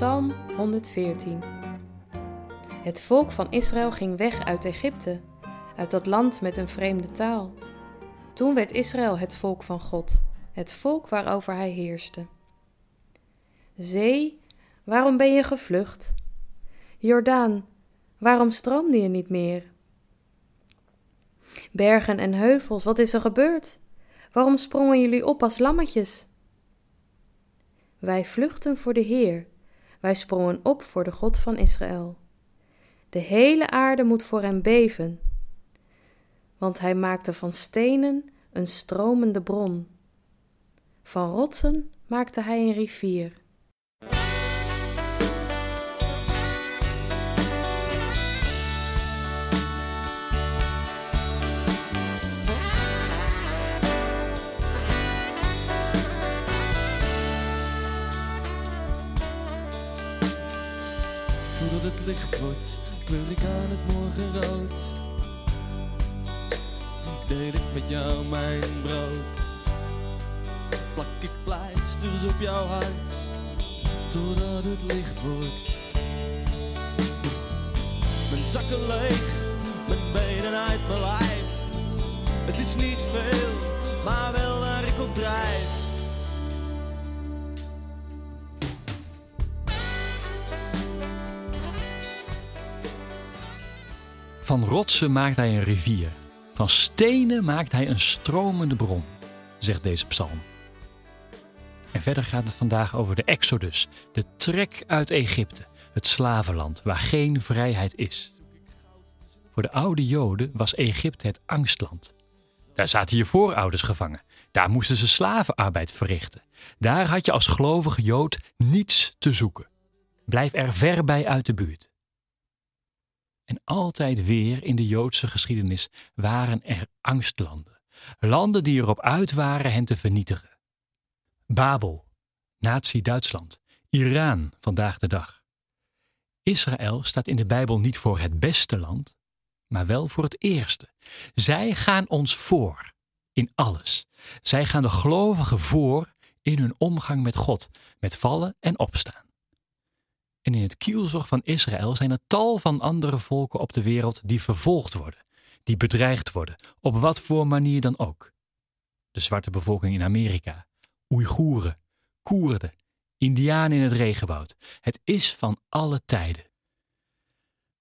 Psalm 114. Het volk van Israël ging weg uit Egypte, uit dat land met een vreemde taal. Toen werd Israël het volk van God, het volk waarover hij heerste. Zee, waarom ben je gevlucht? Jordaan, waarom stroomde je niet meer? Bergen en heuvels, wat is er gebeurd? Waarom sprongen jullie op als lammetjes? Wij vluchten voor de Heer, wij sprongen op voor de God van Israël. De hele aarde moet voor hem beven, want hij maakte van stenen een stromende bron. Van rotsen maakte hij een rivier. Totdat het licht wordt, kleur ik aan het morgenrood. Deel ik met jou mijn brood. Plak ik pleisters op jouw hart, totdat het licht wordt. Mijn zakken leeg, mijn benen uit mijn lijf. Het is niet veel, maar wel waar ik op drijf. Van rotsen maakt hij een rivier. Van stenen maakt hij een stromende bron, zegt deze psalm. En verder gaat het vandaag over de Exodus, de trek uit Egypte, het slavenland waar geen vrijheid is. Voor de oude Joden was Egypte het angstland. Daar zaten je voorouders gevangen. Daar moesten ze slavenarbeid verrichten. Daar had je als gelovige Jood niets te zoeken. Blijf er ver bij uit de buurt. En altijd weer in de Joodse geschiedenis waren er angstlanden. Landen die erop uit waren hen te vernietigen. Babel, Nazi-Duitsland, Iran vandaag de dag. Israël staat in de Bijbel niet voor het beste land, maar wel voor het eerste. Zij gaan ons voor in alles. Zij gaan de gelovigen voor in hun omgang met God, met vallen en opstaan. En in het kielzog van Israël zijn er tal van andere volken op de wereld die vervolgd worden, die bedreigd worden, op wat voor manier dan ook. De zwarte bevolking in Amerika, Oeigoeren, Koerden, Indianen in het regenwoud. Het is van alle tijden.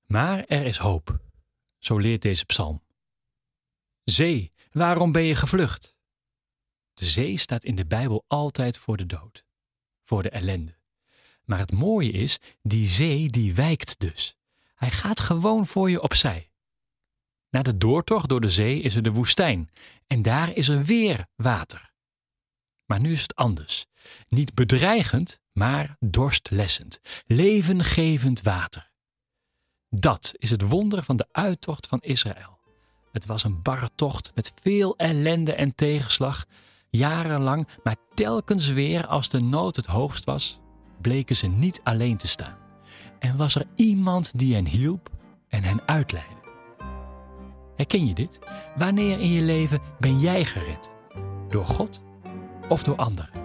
Maar er is hoop, zo leert deze psalm. Zee, waarom ben je gevlucht? De zee staat in de Bijbel altijd voor de dood, voor de ellende. Maar het mooie is, die zee die wijkt dus. Hij gaat gewoon voor je opzij. Na de doortocht door de zee is er de woestijn en daar is er weer water. Maar nu is het anders. Niet bedreigend, maar dorstlessend, levengevend water. Dat is het wonder van de uittocht van Israël. Het was een barre tocht met veel ellende en tegenslag, jarenlang, maar telkens weer als de nood het hoogst was, bleken ze niet alleen te staan. En was er iemand die hen hielp en hen uitleidde. Herken je dit? Wanneer in je leven ben jij gered? Door God of door anderen?